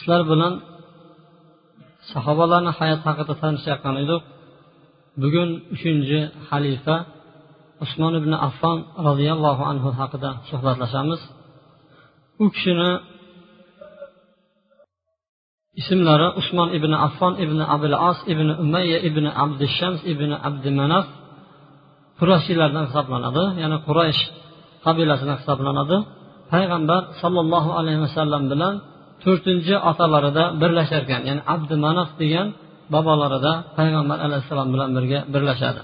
sizlar bilan sahobalarni hayoti haqida tanishayotgan edik. Bugun uchinchi xalifa usmon ibn affon roziyallohu anhu haqida suhbatlashamiz. U kishini ismlari usmon ibn affon ibn abul as ibn umayya ibn abdishams ibn abdimanaf qurashiylardan hisoblanadi. Ya'ni quraysh qabilasidan hisoblanadi. Payg'ambar sollallohu alayhi vasallam bilan to'rtinchi otalarida birlashar ekan ya'ni abdi manaf degan bobolarida payg'ambar alayhissalom bilan birga birlashadi.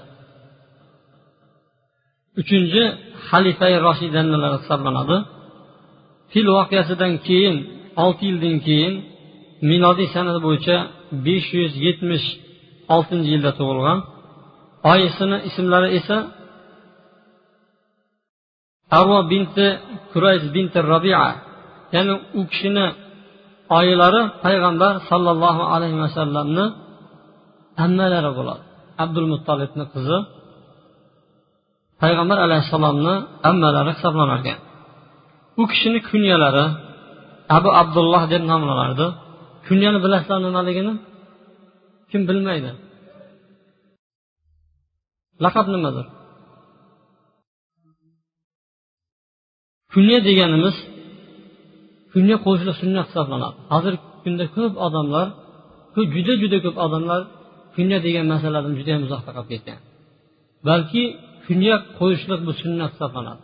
Uchinchi xalifai roshidanlar hisoblanadi. Fil voqeasidan keyin olti yildan keyin milodiy sana bo'yicha besh yuz yetmish oltinchi yilda tug'ilgan. Oyisini ismlari esa arvo binti kurayz binti robia. Ya'ni u kishini oyilari payg'ambar sollallohu alayhi vasallamni ammalari bo'ladi. Abdul muttolibni qizi payg'ambar alayhissalomni ammalari hisoblanar ekan u kishini kunyalari abu abdulloh deb nomlanardi. Kunyani bilasizlar nimaligini? Kim bilmaydi. Laqab nimadir? Kunya deganimiz kunga qo'shiliq sunnat hisoblanadi. Hozirgi kunda ko'p odamlar juda juda ko'p odamlar kunya degan masaladan juda yam uzoqda qolib ketgan. Balki kunya qo'yishlik bu sunnat hisoblanadi.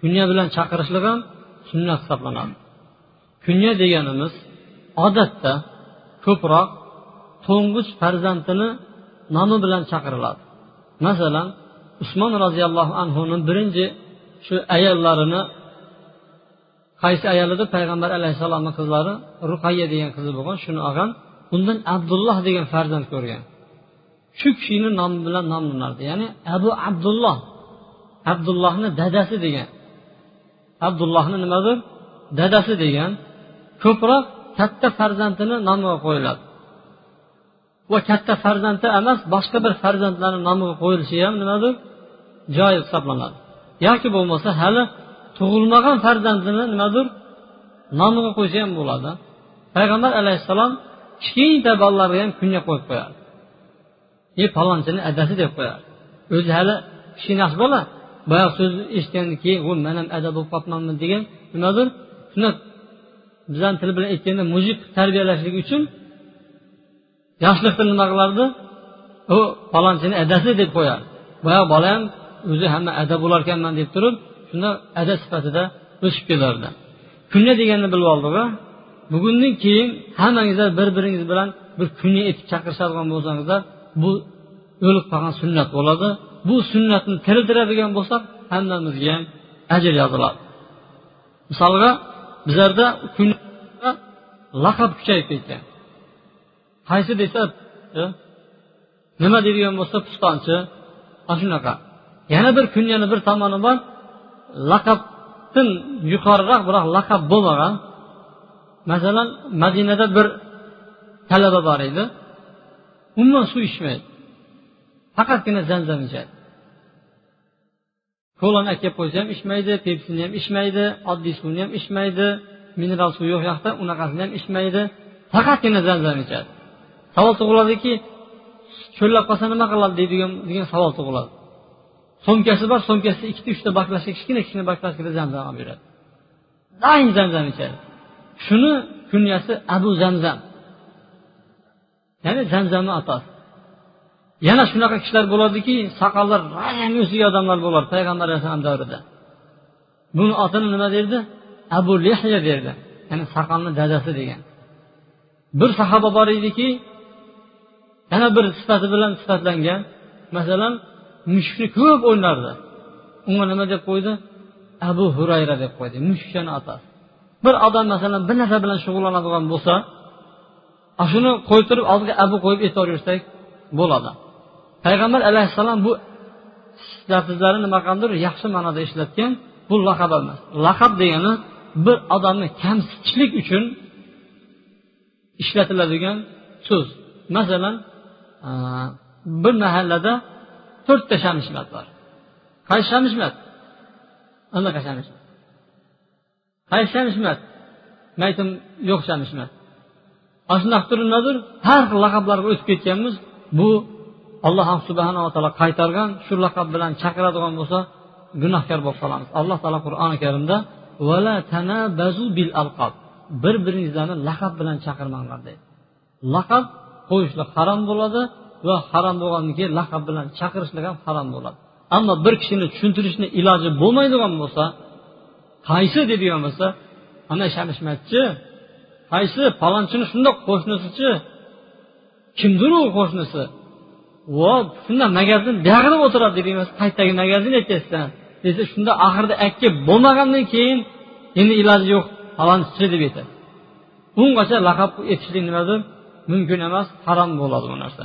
Kunya bilan chaqirishlik ham sunnat hisoblanadi. Kunya deganimiz odatda ko'proq to'ng'ich farzandini nomi bilan chaqiriladi. Masalan usmon roziyallohu anhuni birinchi shu ayollarini qaysi ayolida payg'ambar alayhissalomni qizlari ruqayya degan qizi bo'lgan shuni olgan undan abdulloh degan farzand ko'rgan. Shu kishini nomi bilan nomlanardi. Ya'ni abu abdulloh. Abdullohni dadasi degan. Abdullohni nimadir dadasi degan. Ko'proq katta farzandini nomiga qo'yiladi. Va katta farzandi emas boshqa bir farzandlarni nomiga qo'yilishi ham nimadir joiz hisoblanadi. Yoki bo'lmasa hali tug'ilmagan farzandini nimadir nomiga qo'ysa ham bo'ladi. Payg'ambar alayhissalom kichkinta bolalarga ham kunga qo'yib qo'yadi. E palonchini adasi deb qo'yadi. O'zi hali kichkinasi bola boyagi so'zni eshitgandan keyin man ham ada bo'lib qolibmanmi? degan nimadir shunda bizani til bilan aytganda mujik tarbiyalashlik uchun yoshlikda nima qilardi u palonchini adasi deb qo'yadi. Boyagi bola ham o'zi hamma ada bo'larkanman deb turib shuni ada sifatida o'sib kelardi. Kunya deganni bilib oldik bugundan keyin hammangizlar bir biringiz bilan bir kunni aytib chaqirishadigan bo'lsangizlar bu o'lib qolgan sunnat bo'ladi. Bu sunnatni tiriltiradigan bo'lsak hammamizga ham ajr yoziladi. Misolga bizlarda laqab kuchayib ketgan. Qaysi desa e, nima deydigan bo'lsa pistonchi ana shunaqa. Yana bir kunyani bir tomoni bor. Laqabdan yuqoriroq biroq laqab bo'lmagan. Masalan madinada bir talaba bor edi. Umuman suv ichmaydi. Faqatgina zamzam ichadi. Kolani olib kelib qo'ysa ham ichmaydi pepsini ham ichmaydi oddiy suvni ham ichmaydi mineral suv yo'q yoqda unaqasini ham ichmaydi. Faqatgina zamzam ichadi. Savol tug'iladiki cho'llab qolsa nima qiladi deydigan degan savol tug'iladi. Sumkasi bor sumkasida ikkita uchta baklashka kichkina kichkina baklashkada zamzam olib yuradi doim zamzam ichadi. Shuni kunyasi abu zamzam. Ya'ni zamzamni otasi. Yana shunaqa kishilar bo'ladiki soqollar rang o'sigan odamlar bo'lar payg'ambar alayhissalom davrida. Buni otini nima derdi? Abu lehya derdi. Ya'ni soqolni dadasi degan. Bir sahoba bor ediki yana bir sifati bilan sifatlangan. Masalan mushukni ko'p o'ynardi. Unga nima deb qo'ydi? Abu hurayra deb qo'ydi mushukchani otasi bir odam masalan bir narsa bilan shug'ullanadigan bo'lsa shuni qo'yib oldiga abu qo'yib aytaversak bo'ladi. Payg'ambar alayhissalom bu lafzlarni nima qilgandir yaxshi ma'noda ishlatgan bu laqab emas. Laqab degani bir odamni kamsitishlik uchun ishlatiladigan so'z. Masalan bir mahallada to'rtta shamishmat bor. Qaysi shamishmat anaqa shamishmat qaysi shamishmat men aytdim yo'q shamishmat ana shunaqa turib nimadir har xil laqablarga o'tib ketganmiz. Bu alloh subhanava taolo qaytargan shu laqab bilan chaqiradigan bo'lsa gunohkor bo'lib qolamiz. Alloh taolo qur'oni karimda bil bir biringizlarni laqab bilan chaqirmanglar deydi. Laqab qo'yishlik harom bo'ladi va harom bo'lgandan keyin laqab bilan chaqirishlik ham harom bo'ladi. Ammo bir kishini tushuntirishni iloji bo'lmaydigan bo'lsa qaysi deydigan bo'lsa ana shamishmatchi qaysi palonchini shundoq qo'shnisichi kimdir u qo'shnisi vo shunda magazin buyog'ida o'tiradi deydigan bo'lsa magazin aytyapsan desa shunda oxirida akka bo'lmagandan keyin endi iloji yo'q palonchi deb aytadi. Ungacha laqab etishlik nimadir mumkin emas harom bo'ladi bu narsa.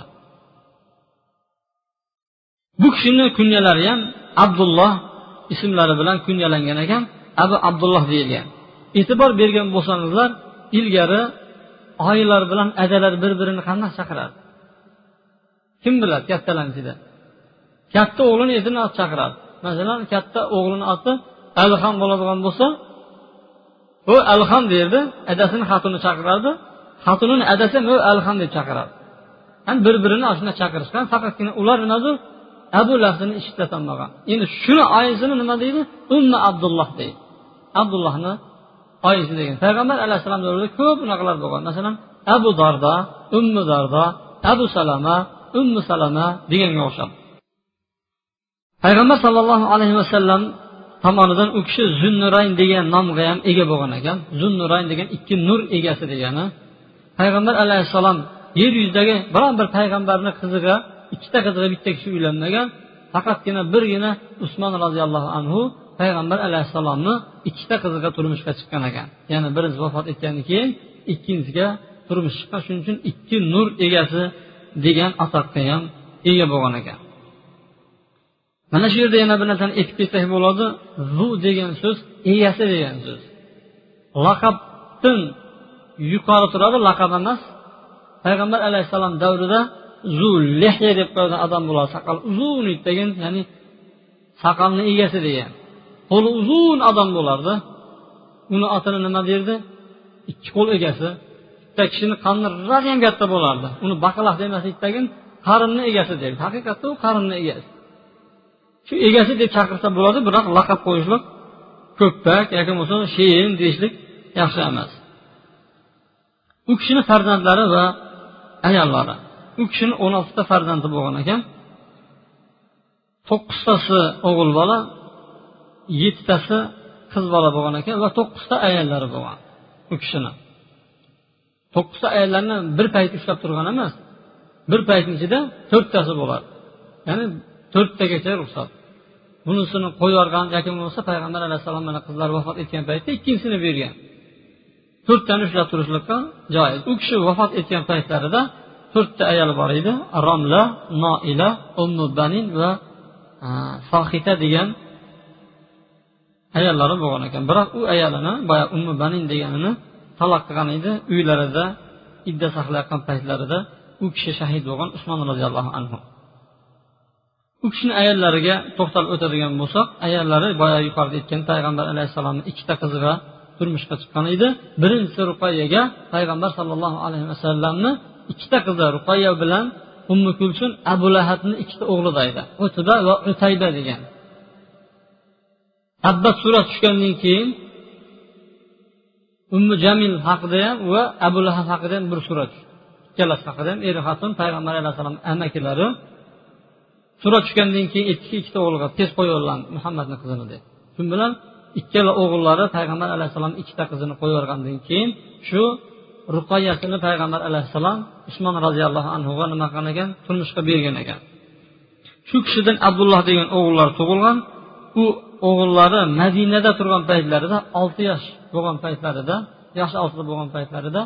Bu kishini kunyalari ham abdulloh ismlari bilan kunyalangan ekan abu abdulloh deyilgan. E'tibor bergan bo'lsangizlar ilgari oyilar bilan adalar bir birini qanday chaqirardi kim biladi kattalarni ichida katta o'g'lini etini chaqiradi. Masalan katta o'g'lini oti alixon bo'ladigan bo'lsa u alixon derdi adasini xotini chaqirardi xotinini adasi u alixon deb chaqiradi. Bir birini shunday chaqirishgan faqatgina ular nimadir abu lafzini eshitlatolmagan endi shuni oyisini nima deydi? Umma abdulloh deydi. Abdullohni oyisi degan. Payg'ambar alayhissalom davrida ko'p unaqalar bo'lgan. Masalan abu darda ummu darda abu salama ummu salama deganga o'xshab. Payg'ambar sollallohu alayhi vasallam tomonidan u kishi zunnurayn degan nomga ham ega bo'lgan ekan. Zunnurayn degan ikki nur egasi degani. Payg'ambar alayhissalom yer yuzidagi biron bir payg'ambarni qiziga ikkita qizga bitta kishi uylanmagan. Faqatgina birgina usmon roziyallohu anhu payg'ambar alayhissalomni ikkita qiziga turmushga chiqqan ekan. Ya'ni birinchisi vafot etgandan keyin ikkinchisiga turmush chiqqan shuning uchun ikki nur egasi degan ataqqa ham ega bo'lgan ekan. Mana shu yerda yana bir narsani aytib ketsak bo'ladi. Zu degan so'z egasi degan so'z. Laqabdan yuqori turadi laqab emas. Payg'ambar alayhissalom davrida zulehya deb qo'ygan odam bo'ladi. Soqol uzun degan ya'ni soqolni egasi degan. Qo'li uzun odam bo'lardi. Uni otini nima derdi? Ikki qo'l egasi. Bitta kishini qarni radiyam katta bo'lardi. Uni baqaloq demaslikdagin qarinni egasi deydi. Haqiqatda u qarinni egasi. Shu egasi deb chaqirsa bo'ladi biroq laqab qo'yishlik ko'ppak yoki bo'lmasa sheyin deyishlik yaxshi emas. U kishini farzandlari va ayollari. U kishini o'n oltita farzandi bo'lgan ekan. To'qqiztasi o'g'il bola yettitasi qiz bola bo'lgan ekan va to'qqizta ayollari bo'lgan u kishini. To'qqizta ayollarni bir payt ushlab turgan emas bir paytni ichida to'rttasi bo'ladi. Ya'ni to'rttagacha ruxsat. Bunisini qo'yib yuborgan yoki bo'lmasa payg'ambar alayhissalom mana qizlar vafot etgan paytda ikkinchisini bergan. To'rttani ushlab turishlikqa joiz. U kishi vafot etgan paytlarida to'rtta ayoli bor edi. Romla noila ummu banin va e, sohita degan ayollari bo'lgan ekan. Biroq u ayolini boya ummu banin deganini taloq qilgan edi. Uylarida idda saqlayotgan paytlarida u kishi shahid bo'lgan usmon roziyallohu anhu. U kishini ayollariga to'xtalib o'tadigan bo'lsak ayollari boya yuqorida aytgan payg'ambar alayhissalomni ikkita qiziga turmushga chiqqan edi. Birinchisi ruqayyaga payg'ambar sollallohu alayhi vasallamni ikkita qizi ruqayya bilan ummu kulsun abu lahabni ikkita o'g'lida edi utba va o'tayda degan. Abbat surasi tushgandan keyin ummu jamil haqida ham va abu lahab haqida ham bir sura tushdi. Ikkalasi haqida ham eri xotin payg'ambar alayhissalom amakilari sura tushgandan keyin aytdiki ikkita o'g'ilga tez qo'yib muhammadni qizini deb shu bilan? Ikkala o'g'illari payg'ambar alayhissalom ikkita qizini qo'yib yuborgandan keyin shu ruqoyasini payg'ambar alayhissalom usmon roziyallohu anhuga nima qilgan ekan? Turmushga bergan ekan. Shu kishidan abdulloh degan o'g'illar tug'ilgan. U o'g'illari madinada turgan paytlarida olti yosh bo'lgan paytlarida yosh oltida bo'lgan paytlarida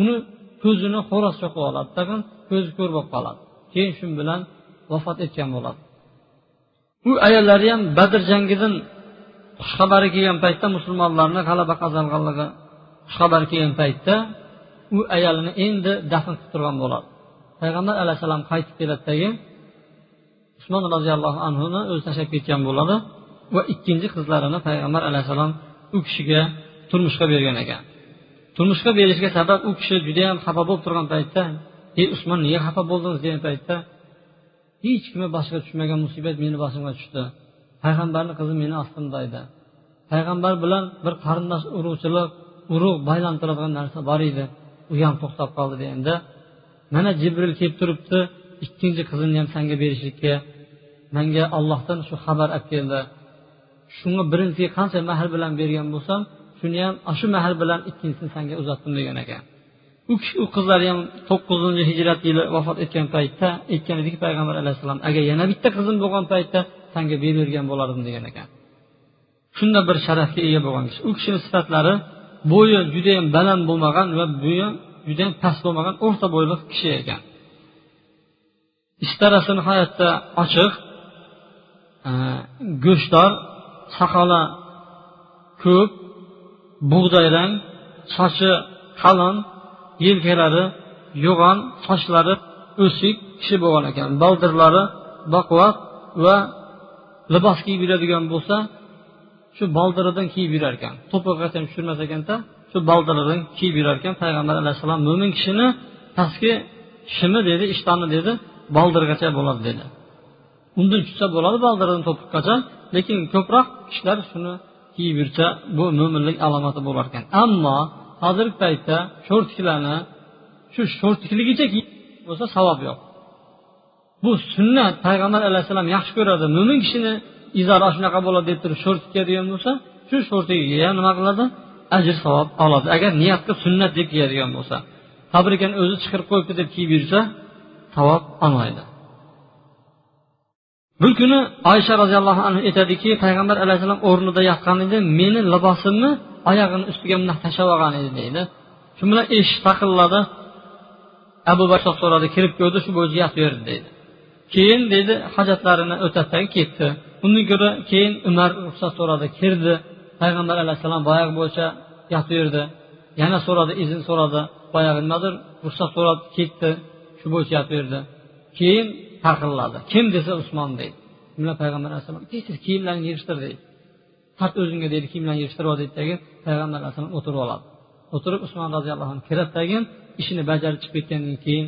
uni ko'zini xo'roz cho'qib oladi tag'in ko'zi ko'r bo'lib qoladi. Keyin shu bilan vafot etgan bo'ladi. U ayollari ham badr jangidan xushxabari kelgan paytda musulmonlarni g'alaba qozonganligi xushxabar kelgan paytda u ayolini endi dafn qilib turgan bo'ladi. Payg'ambar alayhissalom qaytib keladidagi usmon roziyallohu anhuni o'zi tashlab ketgan bo'ladi va ikkinchi qizlarini payg'ambar alayhissalom u kishiga turmushga bergan ekan. Turmushga berishga sabab u kishi judayam xafa bo'lib turgan paytda ey usmon nega xafa bo'ldingiz? degan paytda hech kimga boshqa tushmagan musibat meni boshimga tushdi. Payg'ambarni qizi meni ostimda edi payg'ambar bilan bir qarindosh urug'chilik urug' baylantiradigan narsa bor edi. U ham to'xtab qoldi deganda mana jibril kelib turibdi ikkinchi qizimni ham sanga berishlikka. Manga ollohdan shu xabar olib keldi. Shunga birinchisiga qancha mehr bilan bergan bo'lsam shuni ham shu mehr bilan ikkinchisini sanga uzatdim degan ekan. U kishi u qizlari ham to'qqizinchi hijrat yili vafot etgan paytda aytgan ediki payg'ambar alayhissalom agar yana bitta qizim bo'lgan paytda sanga beravergan bo'lardim degan ekan. Shunda bir sharafga ega bo'lgan kishi u kishini sifatlari bo'yi judayam baland bo'lmagan va bo'yi judayam past bo'lmagan o'rta bo'yli kishi ekan. Istarasi nihoyatda ochiq. Go'shtdor soqoli ko'p bug'doyrang sochi qalin yelkalari yo'g'on sochlari o'sik kishi bo'lgan ekan. Baldirlari baquvvat va libos kiyib yuradigan bo'lsa shu boldiridan kiyib yurar ekan. To'piqgacha tushirmas ekanda shu boldiridan kiyib yurar ekan. Payg'ambar alayhissalom mo'min kishini pastki shimi dedi ishtoni dedi boldirgacha bo'ladi dedi. Undan tushsa bo'ladi boldiridan to'piqqacha lekin ko'proq kishilar shuni kiyib yursa bu mo'minlik alomati bo'lar ekan. Ammo hozirgi paytda sho'rtiklarni shu sho'rtikligicha bo'lsa savob yo'q. Bu sunnat payg'ambar alayhissalom yaxshi ko'radi. Mo'min kishini izori shunaqa bo'ladi deb turib sho'r kiyadigan bo'lsa shu sho'rtigiga nima qiladi? Ajr savob oladi. Agar niyatga sunnat deb kiyadigan bo'lsa fabrikani o'zi chiqarib qo'yibdi deb kiyib yursa savob olmaydi. Bir kuni oysha roziyallohu anhu aytadiki payg'ambar alayhissalom o'rnida yotgan edi meni libosimni oyog'ini ustiga bundoq tashlab olgan edi deydi. Shu bilan eshik taqilladi. Abu bakr so'radi kirib ko'rdi shu bo'yicha berdi deydi. Keyin deydi hojatlarini o'tadi ketdi. Undan ko'ra keyin umar ruxsat so'radi kirdi payg'ambar alayhissalom boyagi bo'yicha yotaverdi yana so'radi izn so'radi boyagi nimadir ruxsat so'rab ketdi shu bo'yicha yotaverdi keyin taqilladi kim desa usmon deydi. Shunda payg'ambar alayhissalom tez tez kiyimlaringni yig'ishtir deydi. Tart o'zingga deydi kiyimlarni yig'ishtirib ol deydi payg'ambar alayhissalom o'tirib oladi. O'tirib usmon roziyallohu anhu kiradi tagin ishini bajarib chiqib ketgandan keyin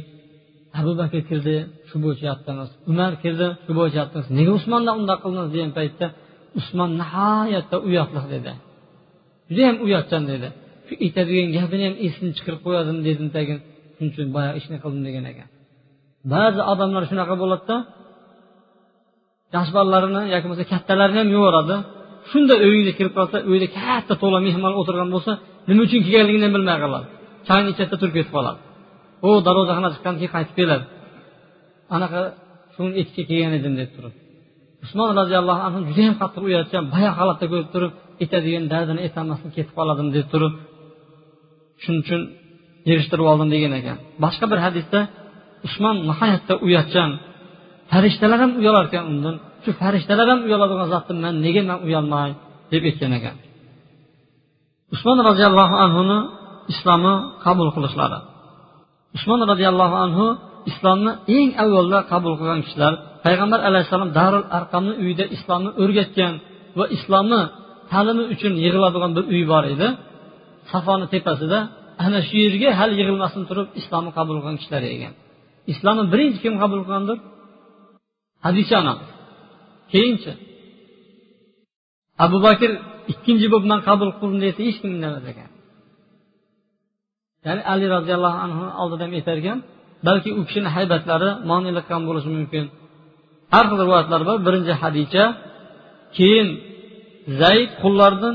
abu bakr kirdi shu bo'yicha yotdingiz umar kirdi shu bo'yicha yotdingiz nega usmondan undoq qildingiz degan paytda usmon nihoyatda uyatli dedi. Judayam uyatchan dedi. Shu aytadigan gapini ham esini chiqarib qo'yadim dedim tagin. Shuning uchun boyagi ishni qildim degan ekan. Ba'zi odamlar shunaqa bo'ladida yosh bolalarini yoki bo'lmasa kattalarini ham yuboradi. Shunda uyingga kirib qolsa uyda katta to'la mehmon o'tirgan bo'lsa nima uchun kelganligini ham bilmay qoladi. Choyni ichatda turib ketib qoladi. U darvozaxona chiqqandan keyin qaytib keladi. Anaqa shuni echki kelgan edim deb turib. Usmon roziyallohu anhu judayam qattiq uyatgan bayoq holatda ko'rib turib aytadigan dardini aytolmasdan ketib qoladim deb turib shuning uchun yig'ishtirib oldim degan ekan. Boshqa bir hadisda usmon nihoyatda uyatchan farishtalar ham uyalar ekan undan shu farishtalar ham uyaladigan zotdan man nega man uyalmay deb aytgan ekan. Usmon roziyallohu anhuni islomni qabul qilishlari. Usmon roziyallohu anhu islomni eng avvalda qabul qilgan kishilar payg'ambar alayhissalom darul arqamni uyida islomni o'rgatgan va islomni ta'limi uchun yig'iladigan bir uy bor edi. Safoni tepasida ana shu yerga hali yig'ilmasdan turib islomni qabul qilgan kishilar ekan. Islomni birinchi kim qabul qilgandir? Hadisha onamiz keyinchi. Abu bakr ikkinchi bo'lib man qabul qildim desa hech kim indamas ekan. Ya'ni ali roziyallohu anhu oldida ham aytar ekan balki u kishini haybatlari monelik ham bo'lishi mumkin. Har xil rivoyatlar bor. Birinchi hadicha keyin zayd qullardan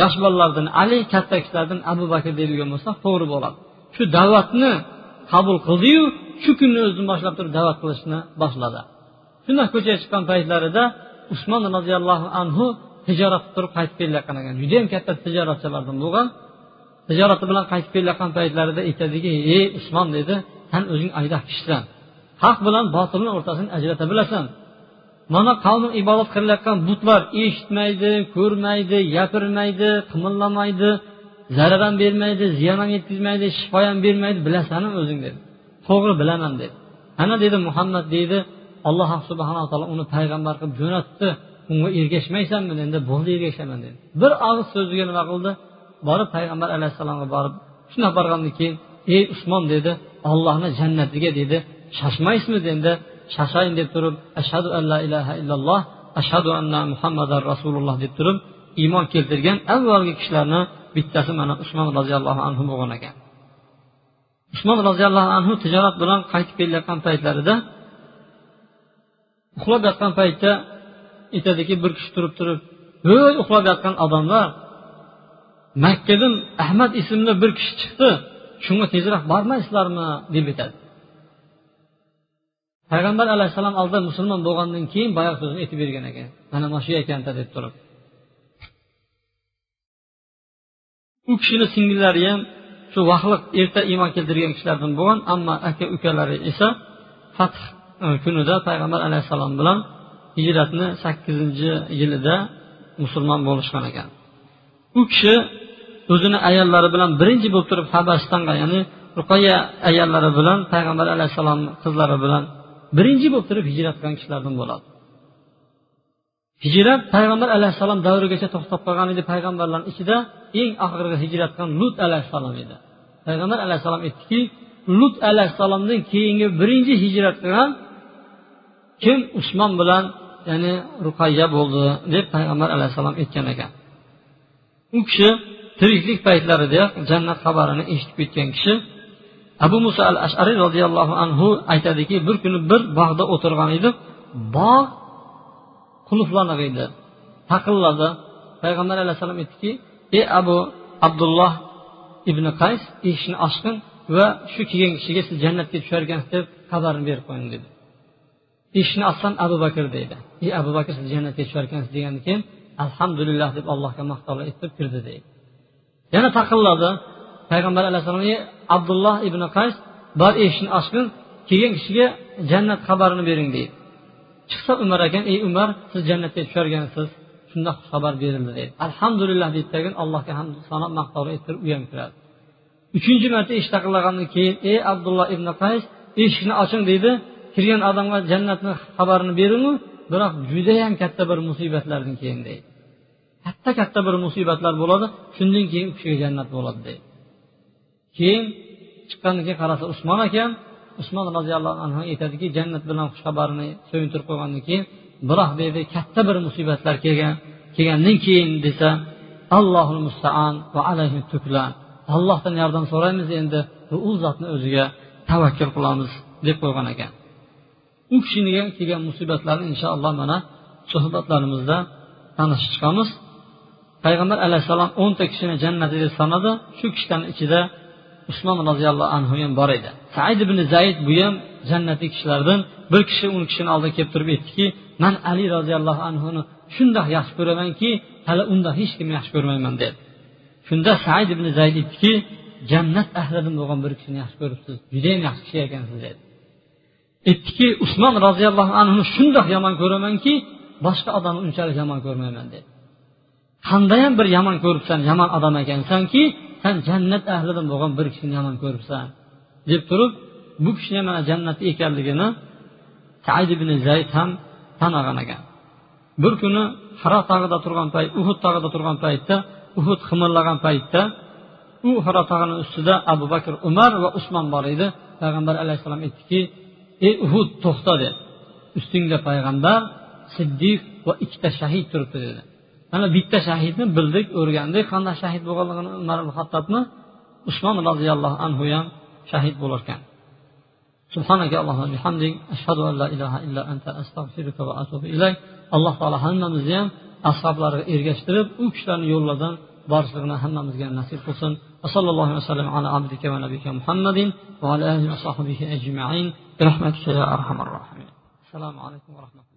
yosh bolalardan ali katta kishilardan abu bakr deyilgan bo'lsa to'g'ri bo'ladi. Shu da'vatni qabul qildiyu shu kunni o'zidan boshlab turib da'vat qilishni boshladi. Shundoq ko'chaga chiqqan paytlarida usmon roziyallohu anhu tijorat qilib turib qaytib kelayotgan ekan judayam katta tijoratchilardan bo'lgan tijorati bilan qaytib kelayotgan paytlarida aytadiki ey usmon dedi san o'zing aydoh kishisan. Haq bilan botilni o'rtasini ajrata bilasan. Mana qavmi ibodat qilayotgan butlar eshitmaydi ko'rmaydi gapirmaydi qimillamaydi zarar ham bermaydi ziyon ham yetkazmaydi shifo ham bermaydi. Bilasanmi o'zing? dedi. To'g'ri bilaman dedi. Ana dedi muhammad deydi alloh subhanaa taolo uni payg'ambar qilib jo'natdi. Unga ergashmaysanmi? endi bo'ldi ergashaman dedi. Bir og'iz so'ziga nima qildi? Borib payg'ambar alayhissalomga borib shundoq borgandan keyin ey usmon dedi ollohni jannatiga dedi shoshmaysizmi? endi shoshayin deb turib ashhadu an la ilaha illalloh ashhadu anna muhammadan rasululloh deb turib iymon keltirgan avvalgi kishilarni bittasi mana usmon roziyallohu anhu bo'lgan ekan. Usmon roziyallohu anhu tijorat bilan qaytib kelayotgan paytlarida uxlab yotgan paytda aytadiki bir kishi turib turib ey uxlab yotgan odamlar makkadan ahmad ismli bir kishi chiqdi. Shunga tezroq bormaysizlarmi? deb aytadi. Payg'ambar alayhissalom oldida musulmon bo'lgandan keyin boyagi so'zni aytib bergan ekan. Mana mana shu ekanda deb turib. U kishini singillari ham shu vaqtliq erta iymon keltirgan kishilardan bo'lgan ammo aka ukalari esa fath e, kunida payg'ambar alayhissalom bilan hijratni sakkizinchi yilida musulmon bo'lishgan ekan. U kishi o'zini ayollari bilan birinchi bo'lib turib habasistonga ya'ni ruqoya ayollari bilan payg'ambar alayhissalomni qizlari bilan birinchi bo'lib turib hijrat qilgan kishilardan bo'ladi. Hijrat payg'ambar alayhissalom davrigacha to'xtab qolgan edi payg'ambarlarni ichida eng oxirgi hijrat qilgan lut alayhissalom edi. Payg'ambar alayhissalom aytdiki lut alayhissalomdan keyingi birinchi hijrat qilgan kim usmon bilan ya'ni ruqayya bo'ldi deb payg'ambar alayhissalom aytgan ekan. U kishi tiriklik paytlaridayoq jannat xabarini eshitib ketgan kishi abu muso al ashariy roziyallohu anhu aytadiki bir kuni bir bog'da o'tirgan edi. Bog' qulflaniq edi. Taqilladi. Payg'ambar alayhissalom aytdiki ey abu abdulloh ibn qays eshikni ochgin va shu kelgan kishiga siz jannatga tusharkansiz deb xabarni berib qo'ying dedi. Eshikni ochsam abu bakr deydi. Ey abu bakr siz jannatga tusharkansiz degandan keyin alhamdulillah deb allohga maqtovlar aytib kirdi deydi. Yana taqilladi payg'ambar alayhissalomga abdulloh ibn qays bor eshikni ochgin kelgan kishiga jannat xabarini bering deydi. Chiqsa umar ekan ey umar siz jannatga tushargansiz shundoq xabar berildi deydi. Alhamdulillah deydi tagin allohga hamd sanob maqtovni ayttirib u ham kiradi. Uchinchi marta eshik taqillagandan keyin ey abdulloh ibn qays eshikni oching deydi. Kirgan odamga jannatni xabarini beringu biroq judayam katta bir musibatlardan keyin deydi. Katta katta bir musibatlar bo'ladi shundan keyin u kishiga jannat bo'ladi deydi. Keyin chiqqandan keyin qarasa usmon ekan usmon roziyallohu anhu aytadiki jannat bilan xushxabarni so'yintirib qo'ygandan keyin biroq deydi katta bir musibatlar kelgan kelgandan keyin desa allohul mustaan va alayhi tuklan allohdan yordam so'raymiz endi va u zotni o'ziga tavakkul qilamiz deb qo'ygan ekan. U kishiga kelgan musibatlarni inshaalloh mana suhbatlarimizda tanishib chiqamiz. Payg'ambar alayhissalom o'nta kishini jannatiga sanadi shu kishilarni ichida usmon roziyallohu anhu ham bor edi. Said ibn zayd bu ham jannatli kishilardan bir kishi uni kishini oldiga kelib turib aytdiki man ali roziyallohu anhuni shundoq yaxshi ko'ramanki hali undan hech kimni yaxshi ko'rmayman dedi. Shunda said ibn zayd aytdiki jannat ahlidan bo'lgan bir kishini yaxshi ko'ribsiz judayam yaxshi kishi ekansiz dedi. Aytdiki usmon roziyallohu anhuni shundoq yomon ko'ramanki boshqa odamni unchalik yomon ko'rmayman dedi. Qandayam bir yomon ko'ribsan yomon odam ekansanki san jannat ahlidan bo'lgan bir kishini yomon ko'ribsan deb turib bu kishini mana jannatda ekanligini said ibn zayd ham tan olgan ekan. Bir kuni haro tog'ida turgan payt uhud tog'ida turgan paytda uhud qimirlagan paytda u haro tog'ini ustida abu bakr umar va usmon bor edi. Payg'ambar alayhissalom aytdiki ey uhud to'xta dedi. Ustingda payg'ambar siddiq va ikkita shahid turibdi dedi. mana bitta shahidni bildik o'rgandik qanday shahid bo'lganligini umar hattobni usmon roziyallohu anhu ham shahid bo'larkan سبحانك اللهم وبحمدك أشهد أن لا إله إلا أنت أستغفرك وأتوب إليك alloh taolo hammamizni ham ashoblariga ergashtirib u kishilarni yo'llaridan borishligini hammamizga nasib qilsin وصلى الله وسلم على عبدك ونبيك محمد وعلى آله وصحبه أجمعين برحمتك يا أرحم الراحمين السلام عليكم ورحمة الله